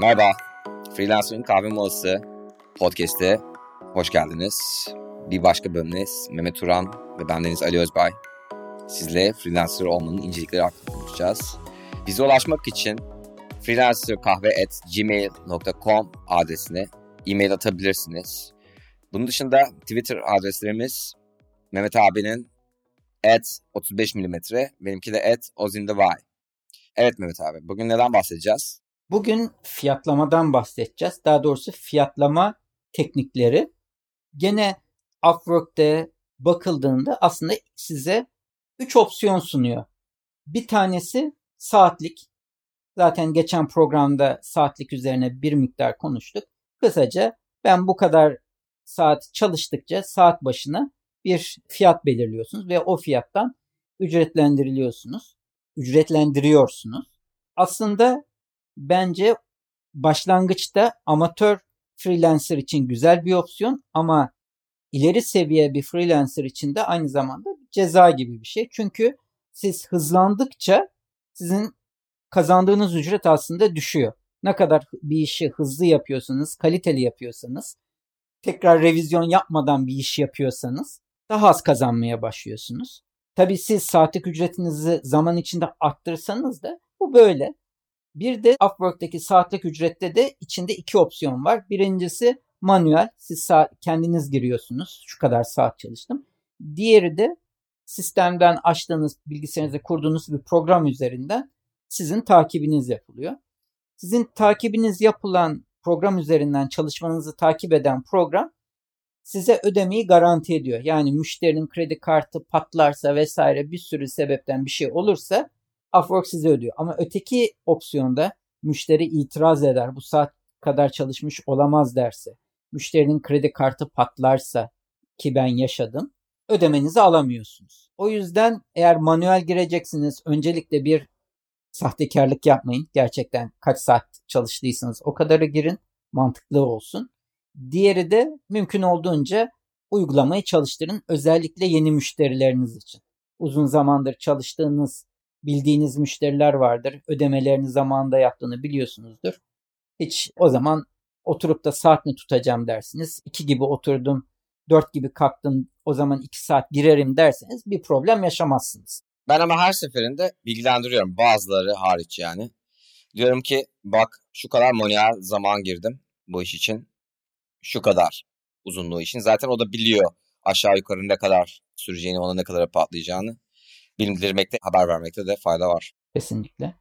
Merhaba, Freelancer'ın kahve molası podcast'e hoş geldiniz. Bir başka bölümde Mehmet Turan ve bendeniz Ali Özbay. Sizle freelancer olmanın incelikleri hakkında konuşacağız. Bize ulaşmak için freelancerkahve.gmail.com adresine e-mail atabilirsiniz. Bunun dışında Twitter adreslerimiz Mehmet abinin at 35 mm, benimki de at ozindavay. Evet Mehmet abi, bugün neden bahsedeceğiz? Bugün fiyatlamadan bahsedeceğiz. Daha doğrusu fiyatlama teknikleri. Gene Upwork'te bakıldığında aslında size 3 opsiyon sunuyor. Bir tanesi saatlik. Zaten geçen programda saatlik üzerine bir miktar konuştuk. Kısaca ben bu kadar saat çalıştıkça saat başına bir fiyat belirliyorsunuz ve o fiyattan ücretlendiriliyorsunuz. Ücretlendiriyorsunuz. Aslında bence başlangıçta amatör freelancer için güzel bir opsiyon ama ileri seviye bir freelancer için de aynı zamanda ceza gibi bir şey. Çünkü siz hızlandıkça sizin kazandığınız ücret aslında düşüyor. Ne kadar bir işi hızlı yapıyorsanız, kaliteli yapıyorsanız, tekrar revizyon yapmadan bir iş yapıyorsanız daha az kazanmaya başlıyorsunuz. Tabii siz saatlik ücretinizi zaman içinde arttırsanız da bu böyle. Bir de Upwork'taki saatlik ücrette de içinde iki opsiyon var. Birincisi manuel. Siz saat, kendiniz giriyorsunuz. Şu kadar saat çalıştım. Diğeri de sistemden açtığınız bilgisayarınızda kurduğunuz bir program üzerinden sizin takibiniz yapılıyor. Sizin takibiniz yapılan program üzerinden çalışmanızı takip eden program size ödemeyi garanti ediyor. Yani müşterinin kredi kartı patlarsa vesaire bir sürü sebepten bir şey olursa Upwork size ödüyor. Ama öteki opsiyonda müşteri itiraz eder. Bu saat kadar çalışmış olamaz derse. Müşterinin kredi kartı patlarsa ki ben yaşadım. Ödemenizi alamıyorsunuz. O yüzden eğer manuel gireceksiniz öncelikle bir sahtekarlık yapmayın. Gerçekten kaç saat çalıştıysanız o kadarı girin. Mantıklı olsun. Diğeri de mümkün olduğunca uygulamayı çalıştırın. Özellikle yeni müşterileriniz için. Uzun zamandır çalıştığınız bildiğiniz müşteriler vardır. Ödemelerini zamanında yaptığını biliyorsunuzdur. Hiç o zaman oturup da saat mi tutacağım dersiniz. 2 gibi oturdum, 4 gibi kalktım o zaman 2 saat girerim derseniz bir problem yaşamazsınız. Ben ama her seferinde bilgilendiriyorum bazıları hariç yani. Diyorum ki bak şu kadar manuel zaman girdim bu iş için. Şu kadar uzunluğu için. Zaten o da biliyor aşağı yukarı ne kadar süreceğini, ona ne kadar patlayacağını bildirmekte, haber vermekte de fayda var. Kesinlikle.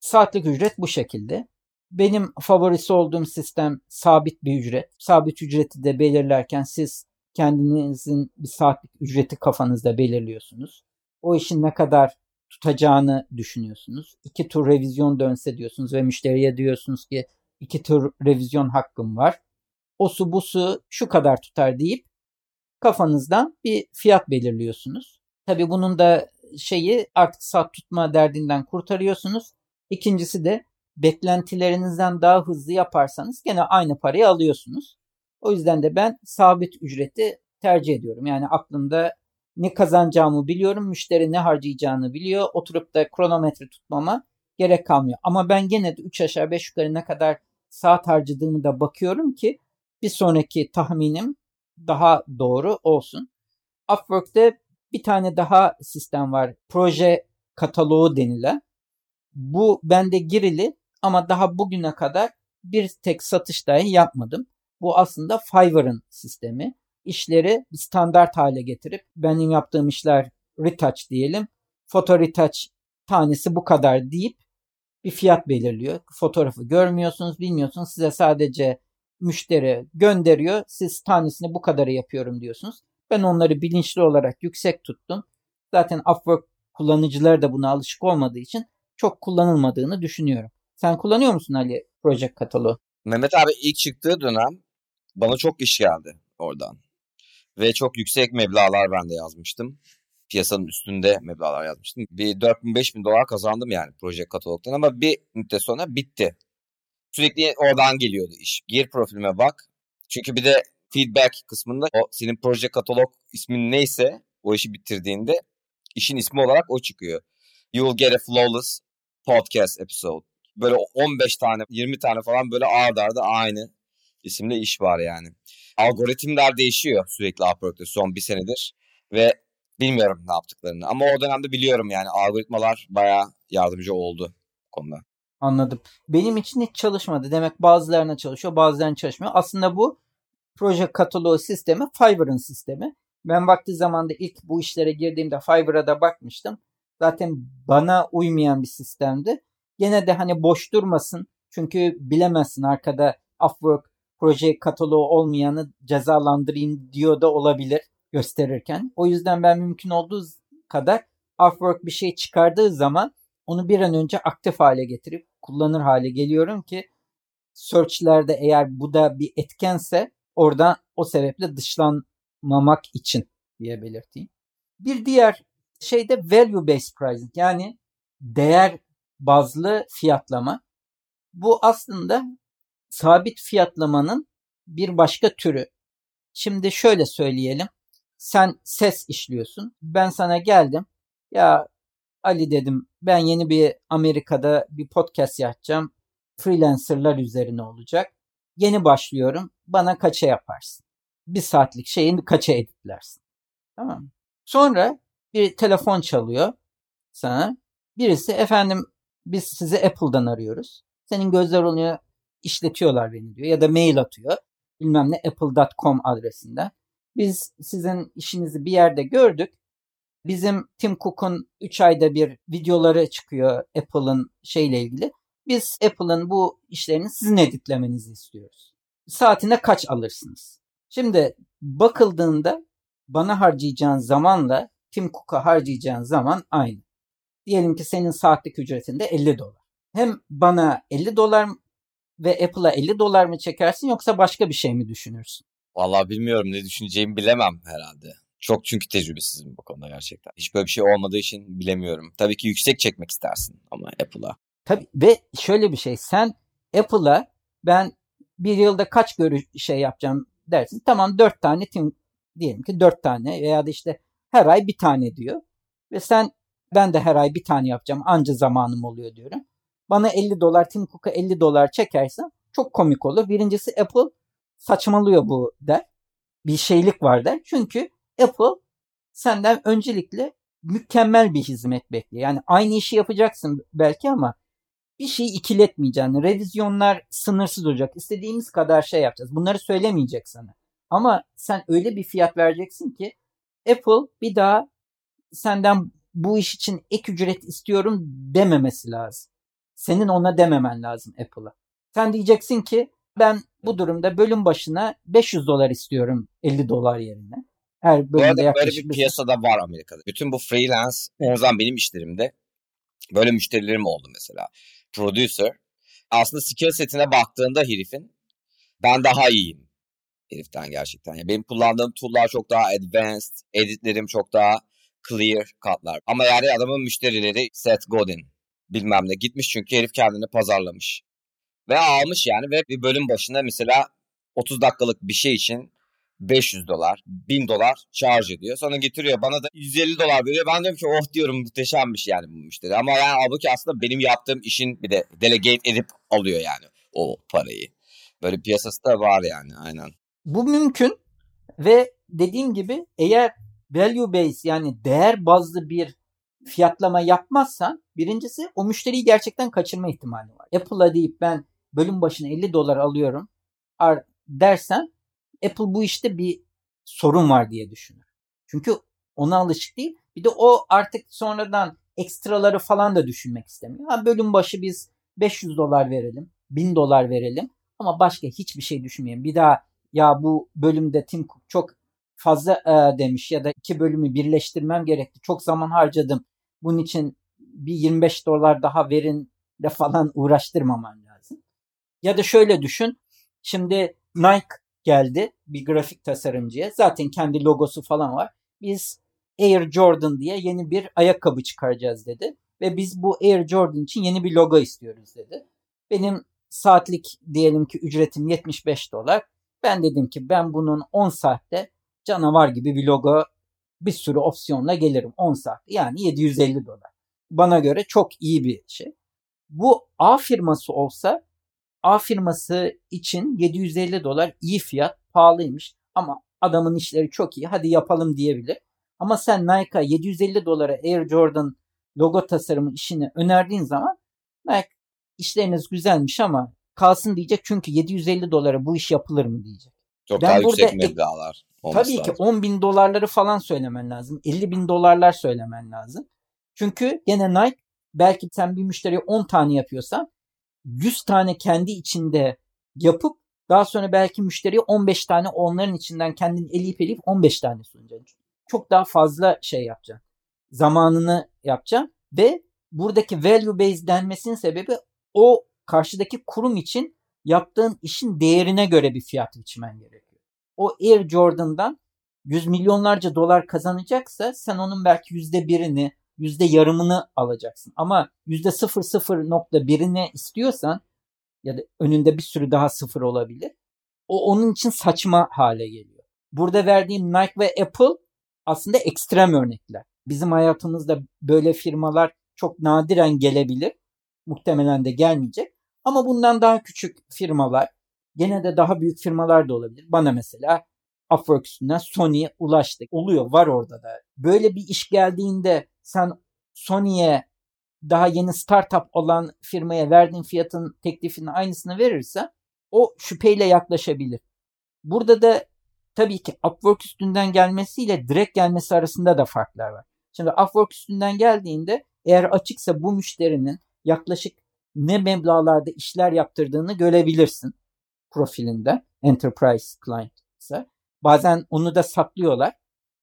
Saatlik ücret bu şekilde. Benim favorisi olduğum sistem sabit bir ücret. Sabit ücreti de belirlerken siz kendinizin bir saatlik ücreti kafanızda belirliyorsunuz. O işin ne kadar tutacağını düşünüyorsunuz. İki tur revizyon dönse diyorsunuz ve müşteriye diyorsunuz ki iki tur revizyon hakkım var. O su bu su şu kadar tutar deyip kafanızdan bir fiyat belirliyorsunuz. Tabi bunun da şeyi artık saat tutma derdinden kurtarıyorsunuz. İkincisi de beklentilerinizden daha hızlı yaparsanız gene aynı parayı alıyorsunuz. O yüzden de ben sabit ücreti tercih ediyorum. Yani aklımda ne kazanacağımı biliyorum, müşteri ne harcayacağını biliyor. Oturup da kronometre tutmama gerek kalmıyor. Ama ben gene de 3 aşağı 5 yukarı ne kadar saat harcadığımı da bakıyorum ki bir sonraki tahminim daha doğru olsun. Upwork'te bir tane daha sistem var. Proje kataloğu denilen. Bu bende girili ama daha bugüne kadar bir tek satış dahi yapmadım. Bu aslında Fiverr'ın sistemi. İşleri standart hale getirip benim yaptığım işler retouch diyelim. Foto retouch tanesi bu kadar deyip bir fiyat belirliyor. Fotoğrafı görmüyorsunuz, bilmiyorsunuz. Size sadece müşteri gönderiyor. Siz tanesini bu kadarı yapıyorum diyorsunuz. Ben onları bilinçli olarak yüksek tuttum. Zaten Upwork kullanıcıları da buna alışık olmadığı için çok kullanılmadığını düşünüyorum. Sen kullanıyor musun Ali Project Kataloğu? Mehmet abi ilk çıktığı dönem bana çok iş geldi oradan. Ve çok yüksek meblalar ben de yazmıştım. Piyasanın üstünde meblalar yazmıştım. Bir 4000-5000 dolar kazandım yani proje katalogdan ama bir müddet sonra bitti. Sürekli oradan geliyordu iş. Gir profilime bak. Çünkü bir de feedback kısmında o senin proje katalog ismin neyse o işi bitirdiğinde işin ismi olarak o çıkıyor. You will get a flawless podcast episode. Böyle 15 tane 20 tane falan böyle ardarda arda aynı isimli iş var yani. Algoritmler değişiyor sürekli Upwork'te son bir senedir ve bilmiyorum ne yaptıklarını. Ama o dönemde biliyorum yani algoritmalar bayağı yardımcı oldu konuda. Anladım. Benim için hiç çalışmadı. Demek bazılarına çalışıyor, bazılarına çalışmıyor. Aslında bu proje kataloğu sistemi Fiverr'ın sistemi. Ben vakti zamanda ilk bu işlere girdiğimde Fiverr'a da bakmıştım. Zaten bana uymayan bir sistemdi. Gene de hani boş durmasın. Çünkü bilemezsin arkada Upwork proje kataloğu olmayanı cezalandırayım diyor da olabilir gösterirken. O yüzden ben mümkün olduğu kadar Upwork bir şey çıkardığı zaman onu bir an önce aktif hale getirip kullanır hale geliyorum ki search'lerde eğer bu da bir etkense oradan o sebeple dışlanmamak için diye belirteyim. Bir diğer şey de value based pricing yani değer bazlı fiyatlama. Bu aslında sabit fiyatlamanın bir başka türü. Şimdi şöyle söyleyelim. Sen ses işliyorsun. Ben sana geldim. Ya Ali dedim ben yeni bir Amerika'da bir podcast yapacağım. Freelancerlar üzerine olacak. Yeni başlıyorum. Bana kaça yaparsın? Bir saatlik şeyini kaça editlersin? Tamam mı? Sonra bir telefon çalıyor sana. Birisi efendim biz sizi Apple'dan arıyoruz. Senin gözler oluyor işletiyorlar beni diyor. Ya da mail atıyor. Bilmem ne apple.com adresinden. Biz sizin işinizi bir yerde gördük. Bizim Tim Cook'un 3 ayda bir videoları çıkıyor Apple'ın şeyle ilgili. Biz Apple'ın bu işlerini sizin editlemenizi istiyoruz. Saatine kaç alırsınız? Şimdi bakıldığında bana harcayacağın zamanla Tim Cook'a harcayacağın zaman aynı. Diyelim ki senin saatlik ücretinde 50 dolar. Hem bana 50 dolar ve Apple'a 50 dolar mı çekersin yoksa başka bir şey mi düşünürsün? Vallahi bilmiyorum ne düşüneceğimi bilemem herhalde. Çok çünkü tecrübesizim bu konuda gerçekten. Hiç böyle bir şey olmadığı için bilemiyorum. Tabii ki yüksek çekmek istersin ama Apple'a. Tabii ve şöyle bir şey sen Apple'a ben bir yılda kaç görüş şey yapacağım dersin. Tamam dört tane tim diyelim ki dört tane veya da işte her ay bir tane diyor. Ve sen ben de her ay bir tane yapacağım anca zamanım oluyor diyorum. Bana 50 dolar Tim Cook'a 50 dolar çekersen çok komik olur. Birincisi Apple saçmalıyor bu der. Bir şeylik var der. Çünkü Apple senden öncelikle mükemmel bir hizmet bekliyor. Yani aynı işi yapacaksın belki ama bir şeyi ikiletmeyeceksin. Revizyonlar sınırsız olacak. İstediğimiz kadar şey yapacağız. Bunları söylemeyecek sana. Ama sen öyle bir fiyat vereceksin ki Apple bir daha senden bu iş için ek ücret istiyorum dememesi lazım. Senin ona dememen lazım Apple'a. Sen diyeceksin ki ben bu durumda bölüm başına 500 dolar istiyorum 50 dolar yerine. Her bölümde bu arada böyle bir piyasada var Amerika'da. Bütün bu freelance, o zaman benim işlerimde böyle müşterilerim oldu mesela. Producer. Aslında skill setine baktığında herifin ben daha iyiyim heriften gerçekten. Yani benim kullandığım tool'lar çok daha advanced, editlerim çok daha clear katlar. Ama yani adamın müşterileri Seth Godin bilmem ne gitmiş çünkü herif kendini pazarlamış. Ve almış yani ve bir bölüm başında mesela 30 dakikalık bir şey için 500 dolar, 1000 dolar charge ediyor. Sonra getiriyor bana da 150 dolar veriyor. Ben diyorum ki oh diyorum muhteşemmiş yani bu müşteri. Ama yani halbuki aslında benim yaptığım işin bir de delegate edip alıyor yani o parayı. Böyle piyasası da var yani aynen. Bu mümkün ve dediğim gibi eğer value base yani değer bazlı bir fiyatlama yapmazsan birincisi o müşteriyi gerçekten kaçırma ihtimali var. Apple'a deyip ben bölüm başına 50 dolar alıyorum dersen Apple bu işte bir sorun var diye düşünür. Çünkü ona alışık değil. Bir de o artık sonradan ekstraları falan da düşünmek istemiyor. Ha, bölüm başı biz 500 dolar verelim, 1000 dolar verelim ama başka hiçbir şey düşünmeyelim. Bir daha ya bu bölümde Tim Cook çok fazla e, demiş ya da iki bölümü birleştirmem gerekti. Çok zaman harcadım. Bunun için bir 25 dolar daha verin de falan uğraştırmaman lazım. Ya da şöyle düşün. Şimdi Nike geldi bir grafik tasarımcıya. Zaten kendi logosu falan var. Biz Air Jordan diye yeni bir ayakkabı çıkaracağız dedi. Ve biz bu Air Jordan için yeni bir logo istiyoruz dedi. Benim saatlik diyelim ki ücretim 75 dolar. Ben dedim ki ben bunun 10 saatte canavar gibi bir logo bir sürü opsiyonla gelirim 10 saat. Yani 750 dolar. Bana göre çok iyi bir şey. Bu A firması olsa A firması için 750 dolar iyi fiyat pahalıymış ama adamın işleri çok iyi hadi yapalım diyebilir. Ama sen Nike'a 750 dolara Air Jordan logo tasarımı işini önerdiğin zaman Nike işleriniz güzelmiş ama kalsın diyecek çünkü 750 dolara bu iş yapılır mı diyecek. Çok ben daha yüksek meblağlar. Tabii lazım. ki 10 bin dolarları falan söylemen lazım. 50 bin dolarlar söylemen lazım. Çünkü gene Nike belki sen bir müşteriye 10 tane yapıyorsan 100 tane kendi içinde yapıp daha sonra belki müşteriye 15 tane onların içinden kendin eleyip eleyip 15 tane sunacaksın. Çok daha fazla şey yapacaksın. Zamanını yapacaksın ve buradaki value based denmesinin sebebi o karşıdaki kurum için yaptığın işin değerine göre bir fiyat biçmen gerekiyor. O Air Jordan'dan yüz milyonlarca dolar kazanacaksa sen onun belki yüzde birini, yüzde yarımını alacaksın. Ama yüzde sıfır sıfır nokta birini istiyorsan ya da önünde bir sürü daha sıfır olabilir. O onun için saçma hale geliyor. Burada verdiğim Nike ve Apple aslında ekstrem örnekler. Bizim hayatımızda böyle firmalar çok nadiren gelebilir. Muhtemelen de gelmeyecek. Ama bundan daha küçük firmalar, gene de daha büyük firmalar da olabilir. Bana mesela Upwork üstünden Sony'ye ulaştı. Oluyor, var orada da. Böyle bir iş geldiğinde sen Sony'ye daha yeni startup olan firmaya verdiğin fiyatın teklifinin aynısını verirse o şüpheyle yaklaşabilir. Burada da tabii ki Upwork üstünden gelmesiyle direkt gelmesi arasında da farklar var. Şimdi Upwork üstünden geldiğinde eğer açıksa bu müşterinin yaklaşık ne meblalarda işler yaptırdığını görebilirsin profilinde. Enterprise client ise. Bazen onu da saklıyorlar.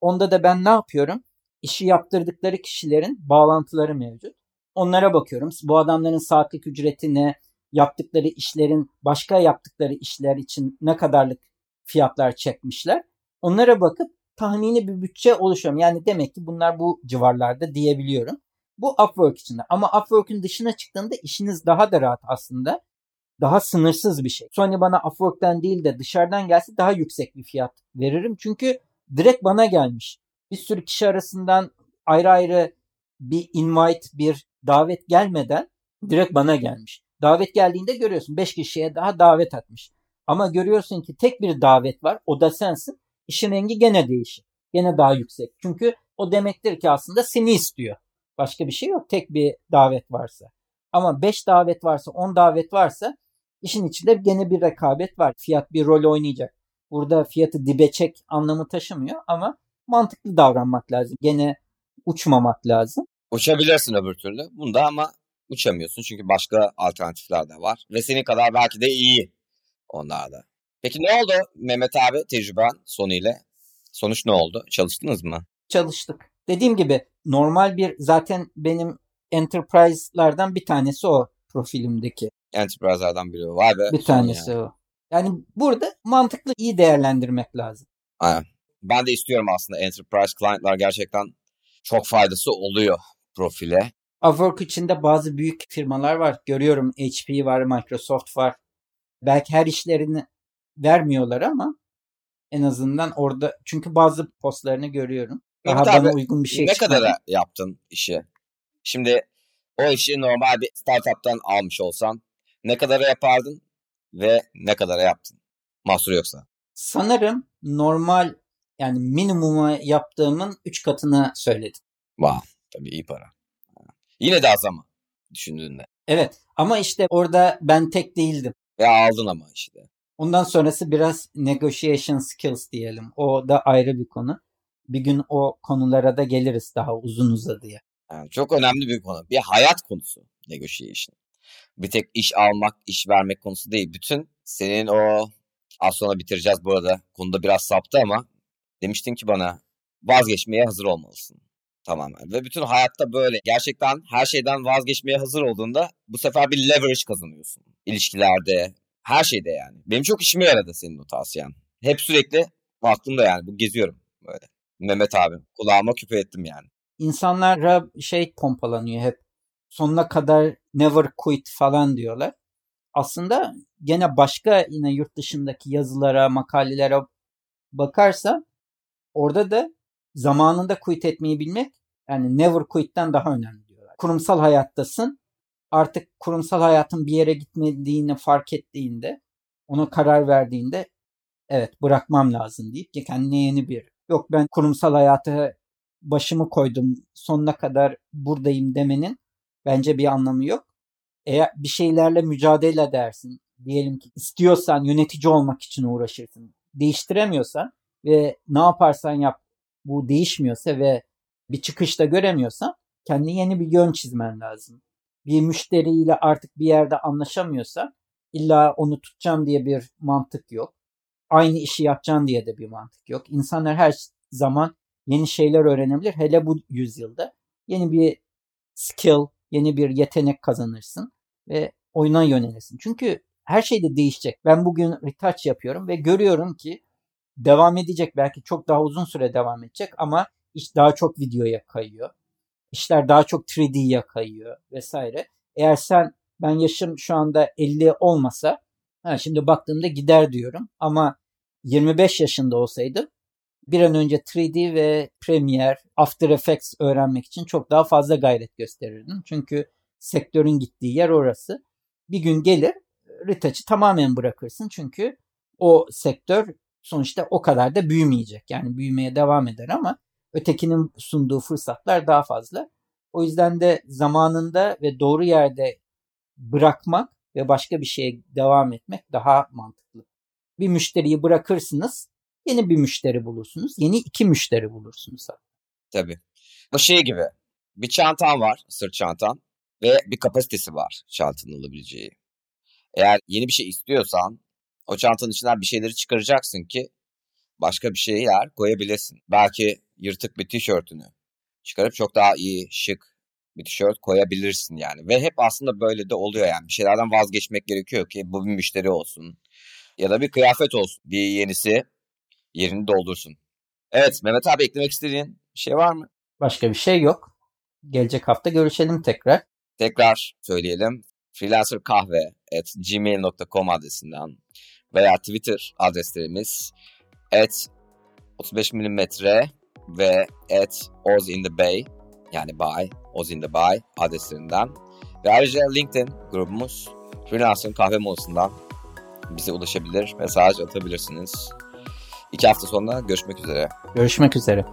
Onda da ben ne yapıyorum? İşi yaptırdıkları kişilerin bağlantıları mevcut. Onlara bakıyorum. Bu adamların saatlik ücreti ne? Yaptıkları işlerin başka yaptıkları işler için ne kadarlık fiyatlar çekmişler. Onlara bakıp tahmini bir bütçe oluşuyorum. Yani demek ki bunlar bu civarlarda diyebiliyorum. Bu Upwork içinde. Ama Upwork'ün dışına çıktığında işiniz daha da rahat aslında. Daha sınırsız bir şey. Sony bana Upwork'tan değil de dışarıdan gelse daha yüksek bir fiyat veririm. Çünkü direkt bana gelmiş. Bir sürü kişi arasından ayrı ayrı bir invite, bir davet gelmeden direkt bana gelmiş. Davet geldiğinde görüyorsun 5 kişiye daha davet atmış. Ama görüyorsun ki tek bir davet var. O da sensin. İşin rengi gene değişir. Gene daha yüksek. Çünkü o demektir ki aslında seni istiyor. Başka bir şey yok tek bir davet varsa. Ama 5 davet varsa 10 davet varsa işin içinde gene bir rekabet var. Fiyat bir rol oynayacak. Burada fiyatı dibe çek anlamı taşımıyor ama mantıklı davranmak lazım. Gene uçmamak lazım. Uçabilirsin öbür türlü. Bunda ama uçamıyorsun çünkü başka alternatifler de var. Ve senin kadar belki de iyi onlarda. Peki ne oldu Mehmet abi tecrüben Sony ile? Sonuç ne oldu? Çalıştınız mı? Çalıştık. Dediğim gibi normal bir zaten benim enterprise'lardan bir tanesi o profilimdeki. Enterprise'lardan biri. Vay be. Bir tanesi yani. o. Yani burada mantıklı iyi değerlendirmek lazım. Aynen. Ben de istiyorum aslında enterprise client'lar gerçekten çok faydası oluyor profile. Upwork içinde bazı büyük firmalar var. Görüyorum HP var, Microsoft var. Belki her işlerini vermiyorlar ama en azından orada çünkü bazı postlarını görüyorum. Daha evet bana abi, uygun bir şey Ne kadar yaptın işi? Şimdi o işi normal bir startup'tan almış olsan ne kadar yapardın ve ne kadar yaptın? Mahsur yoksa. Sanırım normal yani minimuma yaptığımın 3 katını söyledim. Vah tabii iyi para. Yine de az ama düşündüğünde. Evet ama işte orada ben tek değildim. Ya aldın ama işte. Ondan sonrası biraz negotiation skills diyelim. O da ayrı bir konu bir gün o konulara da geliriz daha uzun uzadıya. Yani çok önemli bir konu. Bir hayat konusu negotiation. Bir tek iş almak, iş vermek konusu değil. Bütün senin o az sonra bitireceğiz bu arada. Konuda biraz saptı ama demiştin ki bana vazgeçmeye hazır olmalısın. Tamamen. Ve bütün hayatta böyle. Gerçekten her şeyden vazgeçmeye hazır olduğunda bu sefer bir leverage kazanıyorsun. İlişkilerde, her şeyde yani. Benim çok işime yaradı senin o tavsiyen. Hep sürekli aklımda yani. Bu geziyorum böyle. Mehmet abi. Kulağıma küpe ettim yani. İnsanlara şey pompalanıyor hep. Sonuna kadar never quit falan diyorlar. Aslında gene başka yine yurt dışındaki yazılara, makalelere bakarsa orada da zamanında quit etmeyi bilmek yani never quit'ten daha önemli diyorlar. Kurumsal hayattasın. artık kurumsal hayatın bir yere gitmediğini fark ettiğinde ona karar verdiğinde evet bırakmam lazım deyip kendine yeni bir yok ben kurumsal hayatı başımı koydum sonuna kadar buradayım demenin bence bir anlamı yok. Eğer bir şeylerle mücadele edersin diyelim ki istiyorsan yönetici olmak için uğraşırsın. Değiştiremiyorsan ve ne yaparsan yap bu değişmiyorsa ve bir çıkışta göremiyorsan kendi yeni bir yön çizmen lazım. Bir müşteriyle artık bir yerde anlaşamıyorsan illa onu tutacağım diye bir mantık yok. Aynı işi yapacağım diye de bir mantık yok. İnsanlar her zaman yeni şeyler öğrenebilir. Hele bu yüzyılda yeni bir skill, yeni bir yetenek kazanırsın ve oyuna yönelirsin. Çünkü her şey de değişecek. Ben bugün retouch yapıyorum ve görüyorum ki devam edecek. Belki çok daha uzun süre devam edecek ama iş daha çok videoya kayıyor. İşler daha çok 3D'ye kayıyor vesaire. Eğer sen ben yaşım şu anda 50 olmasa ha şimdi baktığımda gider diyorum ama 25 yaşında olsaydım bir an önce 3D ve Premiere, After Effects öğrenmek için çok daha fazla gayret gösterirdim. Çünkü sektörün gittiği yer orası. Bir gün gelir retouch'ı tamamen bırakırsın çünkü o sektör sonuçta o kadar da büyümeyecek. Yani büyümeye devam eder ama ötekinin sunduğu fırsatlar daha fazla. O yüzden de zamanında ve doğru yerde bırakmak ve başka bir şeye devam etmek daha mantıklı. Bir müşteriyi bırakırsınız, yeni bir müşteri bulursunuz, yeni iki müşteri bulursunuz. Tabii. Bu şey gibi. Bir çantan var, sırt çantan ve bir kapasitesi var çantanın alabileceği. Eğer yeni bir şey istiyorsan o çantanın içinden bir şeyleri çıkaracaksın ki başka bir şeyler koyabilirsin. Belki yırtık bir tişörtünü çıkarıp çok daha iyi, şık bir tişört koyabilirsin yani. Ve hep aslında böyle de oluyor yani. Bir şeylerden vazgeçmek gerekiyor ki bu bir müşteri olsun. Ya da bir kıyafet olsun. Bir yenisi yerini doldursun. Evet Mehmet abi eklemek istediğin şey var mı? Başka bir şey yok. Gelecek hafta görüşelim tekrar. Tekrar söyleyelim. freelancerkahve at gmail.com adresinden veya Twitter adreslerimiz at 35 mm ve at Oz in the Bay yani Bay, Oz in the Bay adreslerinden ve ayrıca LinkedIn grubumuz Freelancer'ın kahve molasından bize ulaşabilir, mesaj atabilirsiniz. İki hafta sonra görüşmek üzere. Görüşmek üzere.